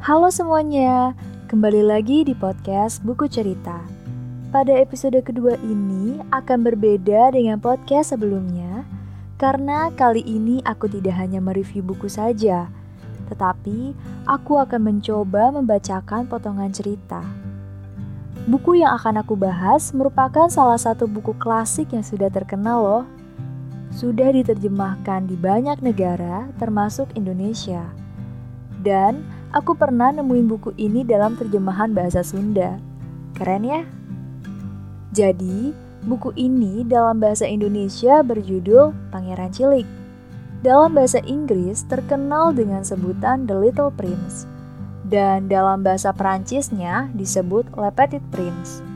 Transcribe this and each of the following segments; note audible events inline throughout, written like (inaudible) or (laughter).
Halo semuanya, kembali lagi di podcast Buku Cerita. Pada episode kedua ini akan berbeda dengan podcast sebelumnya, karena kali ini aku tidak hanya mereview buku saja, tetapi aku akan mencoba membacakan potongan cerita. Buku yang akan aku bahas merupakan salah satu buku klasik yang sudah terkenal loh. Sudah diterjemahkan di banyak negara, termasuk Indonesia. Dan Aku pernah nemuin buku ini dalam terjemahan bahasa Sunda. Keren ya? Jadi, buku ini dalam bahasa Indonesia berjudul Pangeran Cilik. Dalam bahasa Inggris terkenal dengan sebutan The Little Prince. Dan dalam bahasa Perancisnya disebut Le Petit Prince.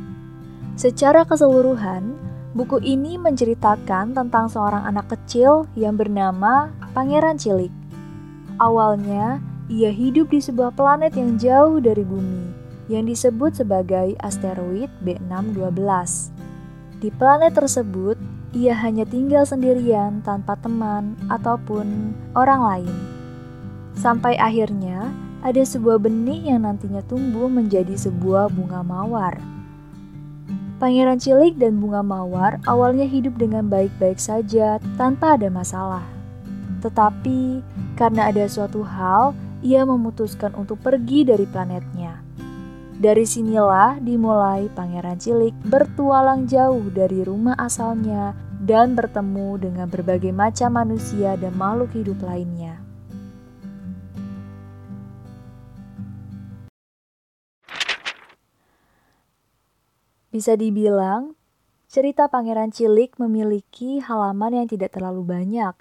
Secara keseluruhan, buku ini menceritakan tentang seorang anak kecil yang bernama Pangeran Cilik. Awalnya, ia hidup di sebuah planet yang jauh dari bumi, yang disebut sebagai asteroid B612. Di planet tersebut, ia hanya tinggal sendirian tanpa teman ataupun orang lain. Sampai akhirnya, ada sebuah benih yang nantinya tumbuh menjadi sebuah bunga mawar. Pangeran Cilik dan bunga mawar awalnya hidup dengan baik-baik saja tanpa ada masalah. Tetapi karena ada suatu hal ia memutuskan untuk pergi dari planetnya. Dari sinilah dimulai Pangeran Cilik bertualang jauh dari rumah asalnya dan bertemu dengan berbagai macam manusia dan makhluk hidup lainnya. Bisa dibilang, cerita Pangeran Cilik memiliki halaman yang tidak terlalu banyak,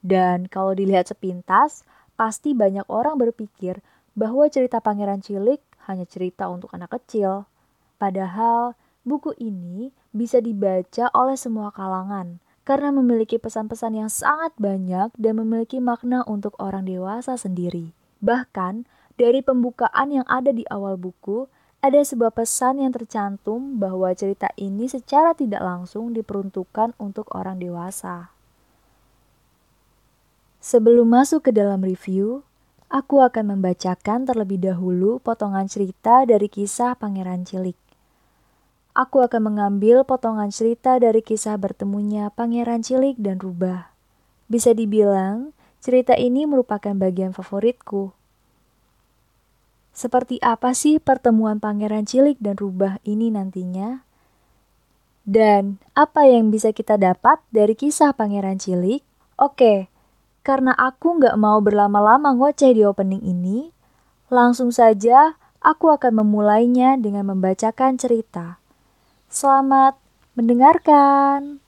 dan kalau dilihat sepintas, Pasti banyak orang berpikir bahwa cerita Pangeran Cilik hanya cerita untuk anak kecil. Padahal buku ini bisa dibaca oleh semua kalangan karena memiliki pesan-pesan yang sangat banyak dan memiliki makna untuk orang dewasa sendiri. Bahkan dari pembukaan yang ada di awal buku, ada sebuah pesan yang tercantum bahwa cerita ini secara tidak langsung diperuntukkan untuk orang dewasa. Sebelum masuk ke dalam review, aku akan membacakan terlebih dahulu potongan cerita dari kisah Pangeran Cilik. Aku akan mengambil potongan cerita dari kisah bertemunya Pangeran Cilik dan Rubah. Bisa dibilang, cerita ini merupakan bagian favoritku. Seperti apa sih pertemuan Pangeran Cilik dan Rubah ini nantinya? Dan apa yang bisa kita dapat dari kisah Pangeran Cilik? Oke, karena aku nggak mau berlama-lama ngoceh di opening ini, langsung saja aku akan memulainya dengan membacakan cerita. Selamat mendengarkan.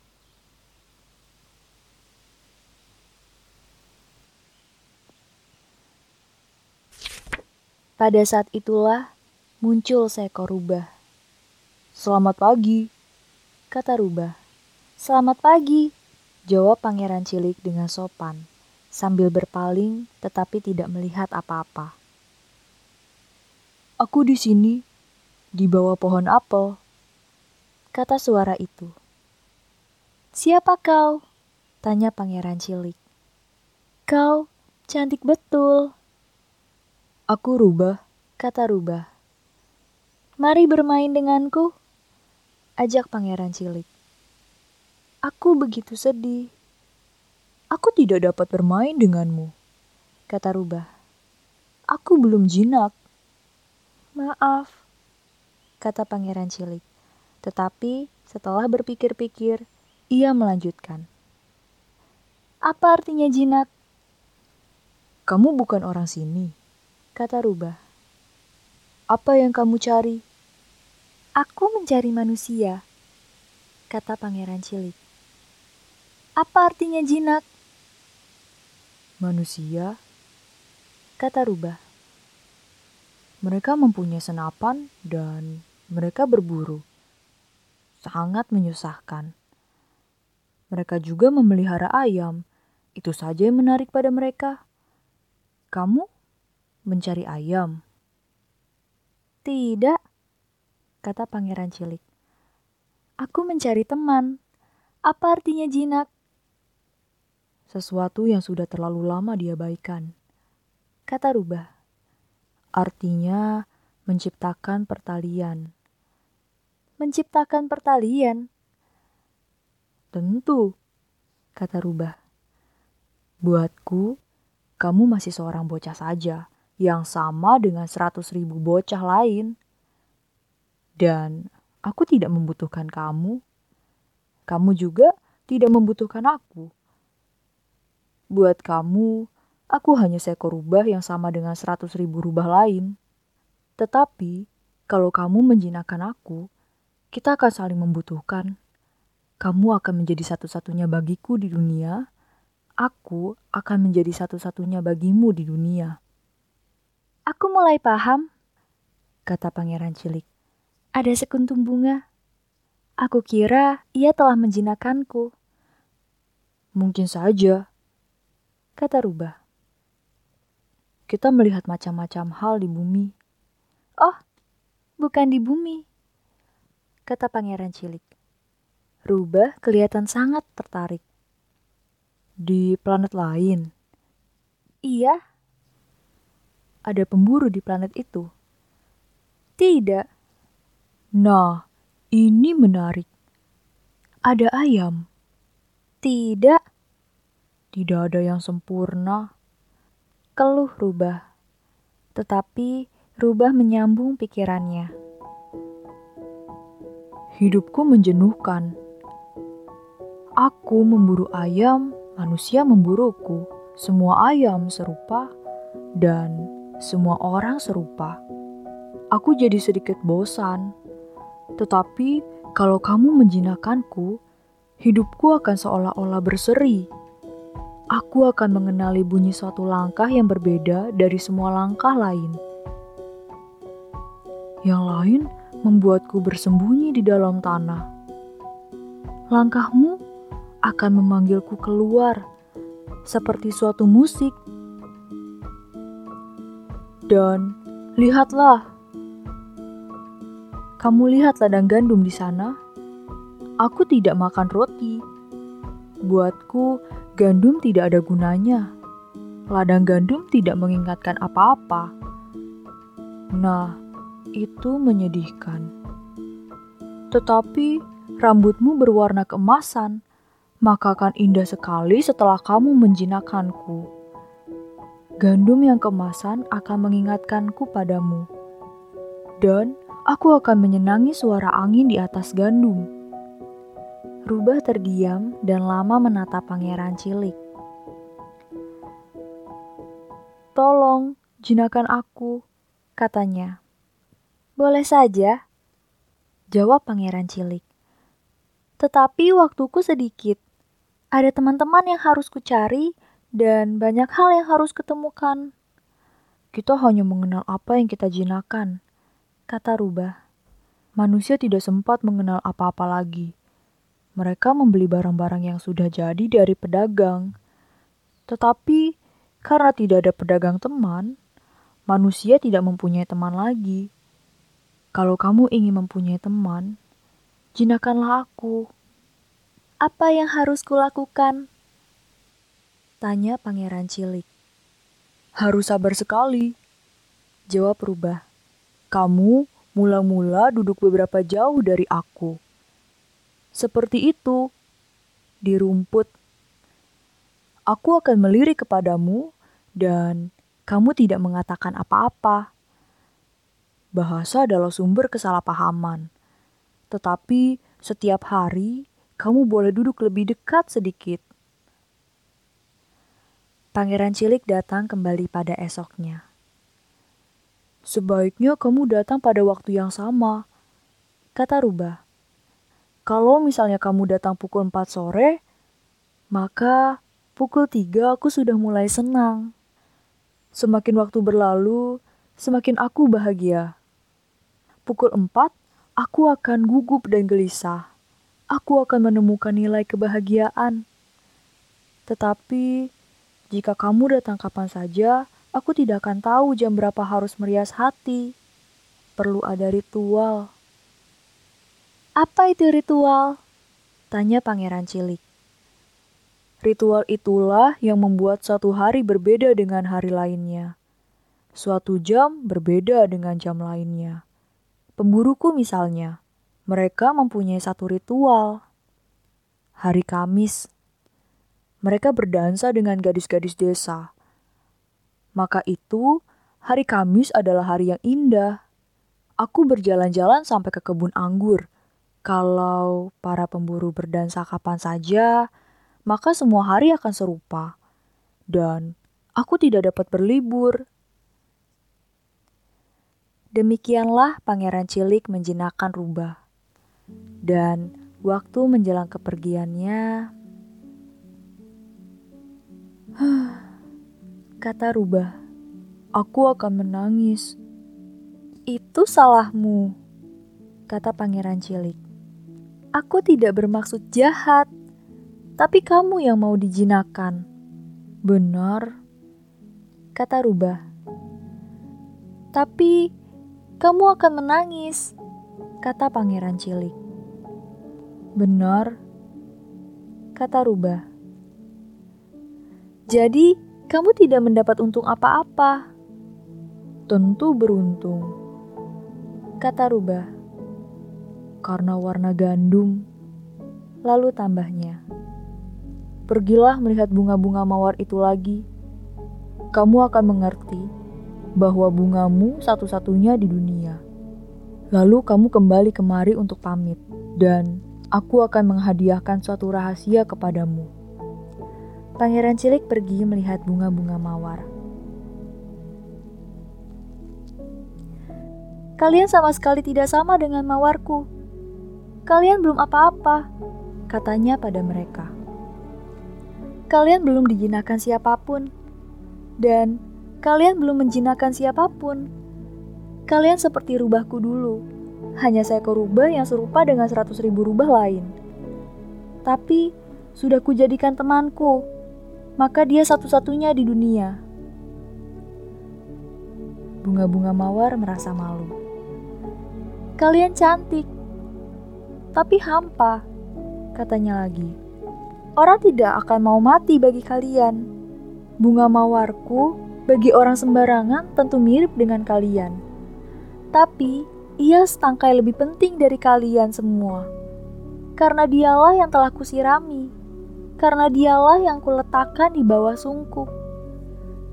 Pada saat itulah muncul seekor rubah. Selamat pagi, kata rubah. Selamat pagi, jawab pangeran cilik dengan sopan sambil berpaling tetapi tidak melihat apa-apa. Aku di sini, di bawah pohon apel, kata suara itu. Siapa kau? Tanya pangeran cilik. Kau cantik betul. Aku rubah, kata rubah. Mari bermain denganku, ajak pangeran cilik. Aku begitu sedih. Aku tidak dapat bermain denganmu, kata Rubah. Aku belum jinak. Maaf, kata Pangeran Cilik. Tetapi setelah berpikir-pikir, ia melanjutkan. Apa artinya jinak? Kamu bukan orang sini, kata Rubah. Apa yang kamu cari? Aku mencari manusia, kata Pangeran Cilik. Apa artinya jinak? Manusia, kata rubah. Mereka mempunyai senapan dan mereka berburu. Sangat menyusahkan. Mereka juga memelihara ayam. Itu saja yang menarik pada mereka. Kamu mencari ayam? Tidak, kata pangeran cilik. Aku mencari teman. Apa artinya jinak? Sesuatu yang sudah terlalu lama diabaikan. Kata Rubah, artinya menciptakan pertalian. Menciptakan pertalian? Tentu, kata Rubah. Buatku, kamu masih seorang bocah saja yang sama dengan seratus ribu bocah lain. Dan aku tidak membutuhkan kamu. Kamu juga tidak membutuhkan aku. Buat kamu, aku hanya seekor rubah yang sama dengan seratus ribu rubah lain. Tetapi, kalau kamu menjinakkan aku, kita akan saling membutuhkan. Kamu akan menjadi satu-satunya bagiku di dunia, aku akan menjadi satu-satunya bagimu di dunia. Aku mulai paham, kata pangeran cilik. Ada sekuntum bunga. Aku kira ia telah menjinakkanku. Mungkin saja, kata Rubah. Kita melihat macam-macam hal di bumi. Oh, bukan di bumi, kata pangeran cilik. Rubah kelihatan sangat tertarik. Di planet lain? Iya. Ada pemburu di planet itu? Tidak. Nah, ini menarik. Ada ayam? Tidak. Tidak ada yang sempurna. Keluh rubah. Tetapi rubah menyambung pikirannya. Hidupku menjenuhkan. Aku memburu ayam, manusia memburuku. Semua ayam serupa dan semua orang serupa. Aku jadi sedikit bosan. Tetapi kalau kamu menjinakkanku, hidupku akan seolah-olah berseri. Aku akan mengenali bunyi suatu langkah yang berbeda dari semua langkah lain. Yang lain membuatku bersembunyi di dalam tanah. Langkahmu akan memanggilku keluar seperti suatu musik. Dan lihatlah, kamu lihat ladang gandum di sana. Aku tidak makan roti. Buatku, gandum tidak ada gunanya. Ladang gandum tidak mengingatkan apa-apa. Nah, itu menyedihkan. Tetapi rambutmu berwarna keemasan, maka akan indah sekali setelah kamu menjinakkanku. Gandum yang kemasan akan mengingatkanku padamu. Dan aku akan menyenangi suara angin di atas gandum. Rubah terdiam dan lama menatap pangeran cilik. Tolong, jinakan aku, katanya. Boleh saja, jawab pangeran cilik. Tetapi waktuku sedikit. Ada teman-teman yang harus kucari dan banyak hal yang harus ketemukan. Kita hanya mengenal apa yang kita jinakan, kata Rubah. Manusia tidak sempat mengenal apa-apa lagi. Mereka membeli barang-barang yang sudah jadi dari pedagang. Tetapi karena tidak ada pedagang teman, manusia tidak mempunyai teman lagi. Kalau kamu ingin mempunyai teman, jinakanlah aku. Apa yang harus kulakukan? Tanya pangeran cilik. Harus sabar sekali. Jawab rubah. Kamu mula-mula duduk beberapa jauh dari aku. Seperti itu, di rumput. Aku akan melirik kepadamu dan kamu tidak mengatakan apa-apa. Bahasa adalah sumber kesalahpahaman. Tetapi setiap hari kamu boleh duduk lebih dekat sedikit. Pangeran cilik datang kembali pada esoknya. Sebaiknya kamu datang pada waktu yang sama, kata Rubah. Kalau misalnya kamu datang pukul 4 sore, maka pukul 3 aku sudah mulai senang. Semakin waktu berlalu, semakin aku bahagia. Pukul empat, aku akan gugup dan gelisah. Aku akan menemukan nilai kebahagiaan. Tetapi, jika kamu datang kapan saja, aku tidak akan tahu jam berapa harus merias hati. Perlu ada ritual. Apa itu ritual? Tanya pangeran cilik. Ritual itulah yang membuat satu hari berbeda dengan hari lainnya. Suatu jam berbeda dengan jam lainnya. Pemburuku misalnya, mereka mempunyai satu ritual. Hari Kamis, mereka berdansa dengan gadis-gadis desa. Maka itu, hari Kamis adalah hari yang indah. Aku berjalan-jalan sampai ke kebun anggur. Kalau para pemburu berdansa kapan saja, maka semua hari akan serupa. Dan aku tidak dapat berlibur. Demikianlah Pangeran Cilik menjinakkan rubah. Dan waktu menjelang kepergiannya, (sighs) kata rubah, aku akan menangis. Itu salahmu, kata Pangeran Cilik. Aku tidak bermaksud jahat, tapi kamu yang mau dijinakan. Benar, kata rubah. Tapi kamu akan menangis, kata Pangeran Cilik. Benar, kata Rubah. Jadi, kamu tidak mendapat untung apa-apa. Tentu beruntung, kata Rubah. Karena warna gandum. Lalu tambahnya, pergilah melihat bunga-bunga mawar itu lagi. Kamu akan mengerti bahwa bungamu satu-satunya di dunia. Lalu kamu kembali kemari untuk pamit, dan aku akan menghadiahkan suatu rahasia kepadamu. Pangeran Cilik pergi melihat bunga-bunga mawar. Kalian sama sekali tidak sama dengan mawarku. Kalian belum apa-apa, katanya pada mereka. Kalian belum dijinakan siapa pun, dan Kalian belum menjinakkan siapa pun. Kalian seperti rubahku dulu. Hanya seekor rubah yang serupa dengan seratus ribu rubah lain. Tapi, sudah kujadikan temanku. Maka dia satu-satunya di dunia. Bunga-bunga mawar merasa malu. Kalian cantik, tapi hampa, katanya lagi. Orang tidak akan mau mati bagi kalian. Bunga mawarku bagi orang sembarangan tentu mirip dengan kalian. Tapi, ia setangkai lebih penting dari kalian semua. Karena dialah yang telah kusirami. Karena dialah yang kuletakkan di bawah sungkup.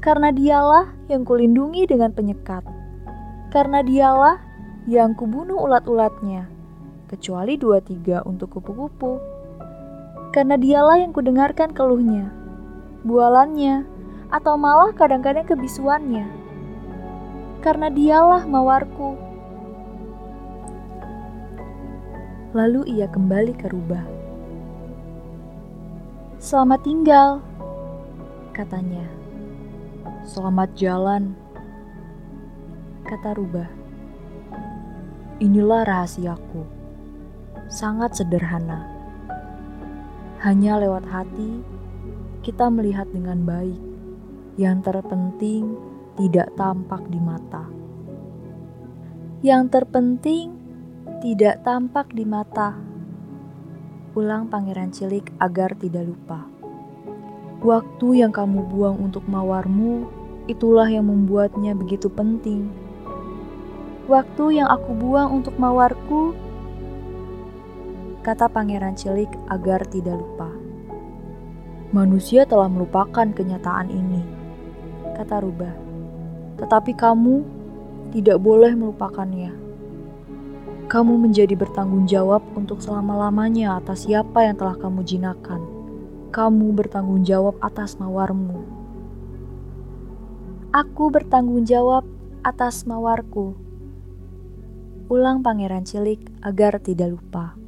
Karena dialah yang kulindungi dengan penyekat. Karena dialah yang kubunuh ulat-ulatnya. Kecuali dua tiga untuk kupu-kupu. Karena dialah yang kudengarkan keluhnya. Bualannya, atau malah kadang-kadang kebisuannya. Karena dialah mawarku. Lalu ia kembali ke rubah. Selamat tinggal, katanya. Selamat jalan, kata rubah. Inilah rahasiaku. Sangat sederhana. Hanya lewat hati kita melihat dengan baik yang terpenting tidak tampak di mata. Yang terpenting tidak tampak di mata. Ulang Pangeran Cilik agar tidak lupa. Waktu yang kamu buang untuk mawarmu, itulah yang membuatnya begitu penting. Waktu yang aku buang untuk mawarku, kata Pangeran Cilik agar tidak lupa. Manusia telah melupakan kenyataan ini kata Rubah. Tetapi kamu tidak boleh melupakannya. Kamu menjadi bertanggung jawab untuk selama-lamanya atas siapa yang telah kamu jinakan. Kamu bertanggung jawab atas mawarmu. Aku bertanggung jawab atas mawarku. Ulang Pangeran Cilik agar tidak lupa.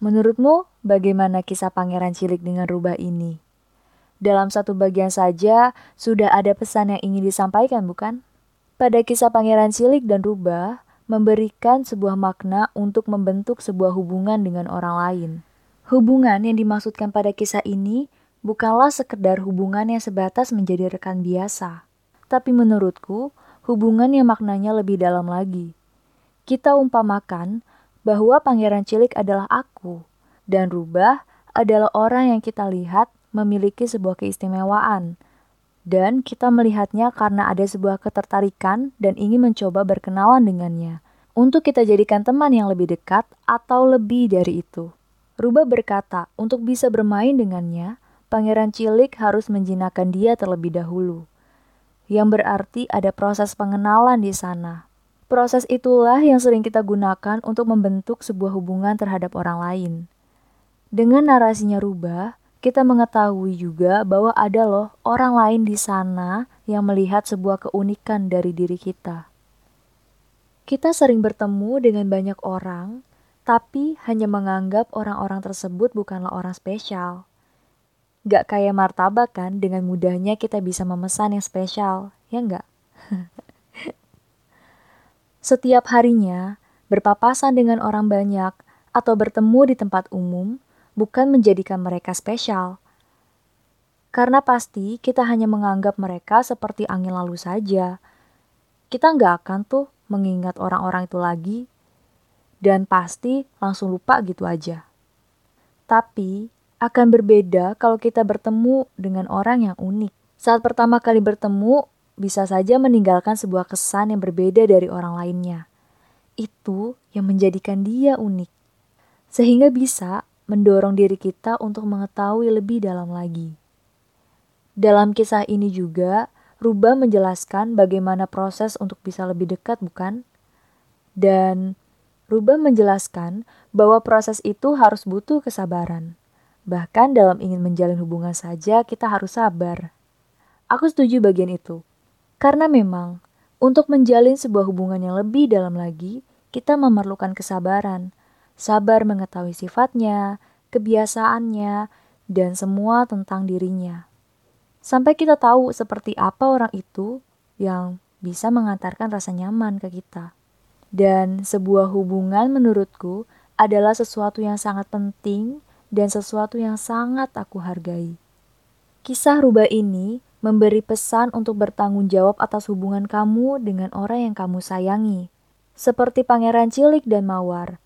Menurutmu, bagaimana kisah Pangeran Cilik dengan rubah ini? Dalam satu bagian saja, sudah ada pesan yang ingin disampaikan, bukan? Pada kisah Pangeran Cilik dan Rubah, memberikan sebuah makna untuk membentuk sebuah hubungan dengan orang lain. Hubungan yang dimaksudkan pada kisah ini bukanlah sekedar hubungan yang sebatas menjadi rekan biasa. Tapi menurutku, hubungan yang maknanya lebih dalam lagi. Kita umpamakan bahwa Pangeran Cilik adalah aku Dan Rubah adalah orang yang kita lihat memiliki sebuah keistimewaan. Dan kita melihatnya karena ada sebuah ketertarikan dan ingin mencoba berkenalan dengannya. Untuk kita jadikan teman yang lebih dekat atau lebih dari itu. Rubah berkata, untuk bisa bermain dengannya, Pangeran Cilik harus menjinakkan dia terlebih dahulu. Yang berarti ada proses pengenalan di sana. Proses itulah yang sering kita gunakan untuk membentuk sebuah hubungan terhadap orang lain. Dengan narasinya rubah, kita mengetahui juga bahwa ada loh orang lain di sana yang melihat sebuah keunikan dari diri kita. Kita sering bertemu dengan banyak orang, tapi hanya menganggap orang-orang tersebut bukanlah orang spesial. Gak kayak martabak kan, dengan mudahnya kita bisa memesan yang spesial, ya enggak? (laughs) Setiap harinya, berpapasan dengan orang banyak atau bertemu di tempat umum bukan menjadikan mereka spesial. Karena pasti kita hanya menganggap mereka seperti angin lalu saja. Kita nggak akan tuh mengingat orang-orang itu lagi dan pasti langsung lupa gitu aja. Tapi akan berbeda kalau kita bertemu dengan orang yang unik. Saat pertama kali bertemu, bisa saja meninggalkan sebuah kesan yang berbeda dari orang lainnya. Itu yang menjadikan dia unik, sehingga bisa mendorong diri kita untuk mengetahui lebih dalam lagi. Dalam kisah ini juga, Rubah menjelaskan bagaimana proses untuk bisa lebih dekat, bukan? Dan Rubah menjelaskan bahwa proses itu harus butuh kesabaran. Bahkan dalam ingin menjalin hubungan saja kita harus sabar. Aku setuju bagian itu. Karena memang untuk menjalin sebuah hubungan yang lebih dalam lagi, kita memerlukan kesabaran. Sabar mengetahui sifatnya, kebiasaannya, dan semua tentang dirinya. Sampai kita tahu seperti apa orang itu yang bisa mengantarkan rasa nyaman ke kita. Dan sebuah hubungan menurutku adalah sesuatu yang sangat penting dan sesuatu yang sangat aku hargai. Kisah rubah ini memberi pesan untuk bertanggung jawab atas hubungan kamu dengan orang yang kamu sayangi. Seperti Pangeran Cilik dan Mawar.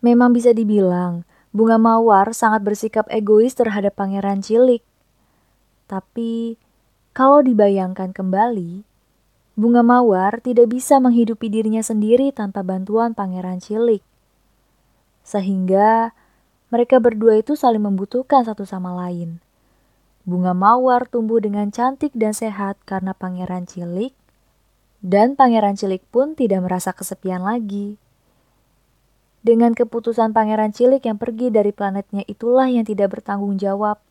Memang bisa dibilang, Bunga Mawar sangat bersikap egois terhadap Pangeran Cilik. Tapi, kalau dibayangkan kembali, Bunga Mawar tidak bisa menghidupi dirinya sendiri tanpa bantuan Pangeran Cilik. Sehingga mereka berdua itu saling membutuhkan satu sama lain. Bunga Mawar tumbuh dengan cantik dan sehat karena Pangeran Cilik, dan Pangeran Cilik pun tidak merasa kesepian lagi. Dengan keputusan Pangeran Cilik yang pergi dari planetnya itulah yang tidak bertanggung jawab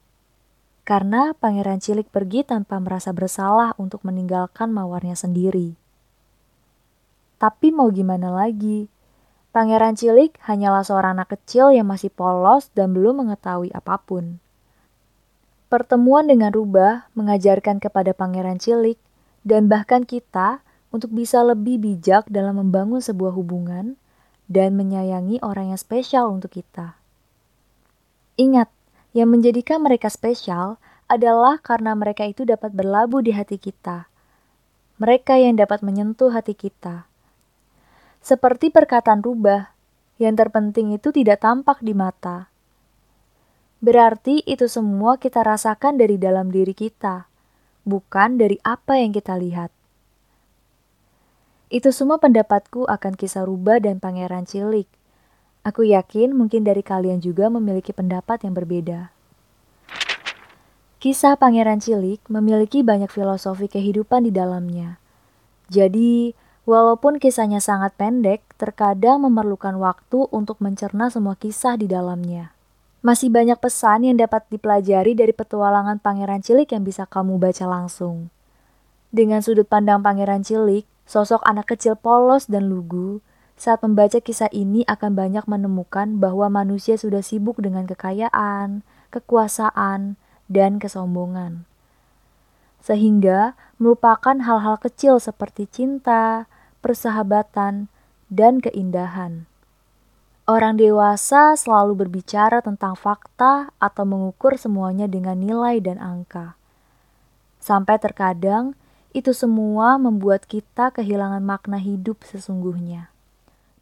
karena Pangeran Cilik pergi tanpa merasa bersalah untuk meninggalkan mawarnya sendiri. Tapi mau gimana lagi? Pangeran Cilik hanyalah seorang anak kecil yang masih polos dan belum mengetahui apa pun. Pertemuan dengan Rubah mengajarkan kepada Pangeran Cilik dan bahkan kita untuk bisa lebih bijak dalam membangun sebuah hubungan dan menyayangi orang yang spesial untuk kita. Ingat, yang menjadikan mereka spesial adalah karena mereka itu dapat berlabuh di hati kita. Mereka yang dapat menyentuh hati kita. Seperti perkataan rubah, yang terpenting itu tidak tampak di mata. Berarti itu semua kita rasakan dari dalam diri kita, bukan dari apa yang kita lihat. Itu semua pendapatku akan kisah rubah dan pangeran cilik. Aku yakin mungkin dari kalian juga memiliki pendapat yang berbeda. Kisah Pangeran Cilik memiliki banyak filosofi kehidupan di dalamnya. Jadi, walaupun kisahnya sangat pendek, terkadang memerlukan waktu untuk mencerna semua kisah di dalamnya. Masih banyak pesan yang dapat dipelajari dari petualangan Pangeran Cilik yang bisa kamu baca langsung. Dengan sudut pandang Pangeran Cilik, sosok anak kecil polos dan lugu, saat membaca kisah ini akan banyak menemukan bahwa manusia sudah sibuk dengan kekayaan, kekuasaan, dan kesombongan. Sehingga melupakan hal-hal kecil seperti cinta, persahabatan, dan keindahan. Orang dewasa selalu berbicara tentang fakta atau mengukur semuanya dengan nilai dan angka. Sampai terkadang itu semua membuat kita kehilangan makna hidup sesungguhnya.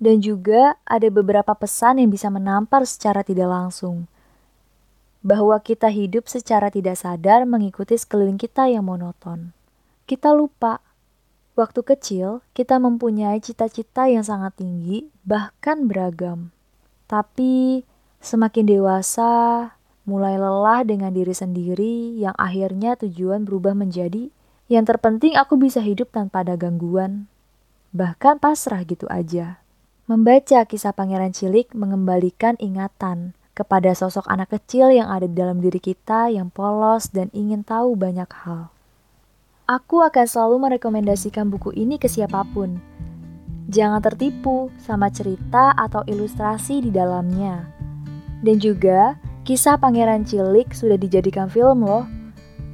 Dan juga ada beberapa pesan yang bisa menampar secara tidak langsung. Bahwa kita hidup secara tidak sadar mengikuti sekeliling kita yang monoton. Kita lupa, waktu kecil kita mempunyai cita-cita yang sangat tinggi, bahkan beragam. Tapi semakin dewasa, mulai lelah dengan diri sendiri yang akhirnya tujuan berubah menjadi yang terpenting aku bisa hidup tanpa ada gangguan. Bahkan pasrah gitu aja. Membaca kisah Pangeran Cilik mengembalikan ingatan kepada sosok anak kecil yang ada di dalam diri kita yang polos dan ingin tahu banyak hal. Aku akan selalu merekomendasikan buku ini ke siapa pun. Jangan tertipu sama cerita atau ilustrasi di dalamnya. Dan juga, kisah Pangeran Cilik sudah dijadikan film loh.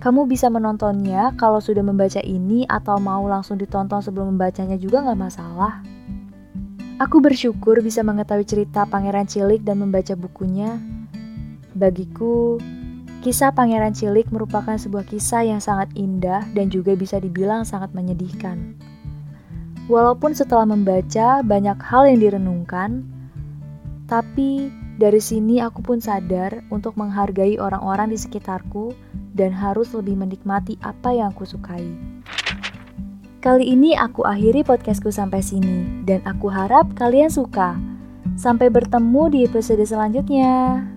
Kamu bisa menontonnya kalau sudah membaca ini atau mau langsung ditonton sebelum membacanya juga nggak masalah. Aku bersyukur bisa mengetahui cerita Pangeran Cilik dan membaca bukunya. Bagiku, kisah Pangeran Cilik merupakan sebuah kisah yang sangat indah dan juga bisa dibilang sangat menyedihkan. Walaupun setelah membaca banyak hal yang direnungkan, tapi dari sini aku pun sadar untuk menghargai orang-orang di sekitarku dan harus lebih menikmati apa yang aku sukai. Kali ini aku akhiri podcastku sampai sini, dan aku harap kalian suka. Sampai bertemu di episode selanjutnya.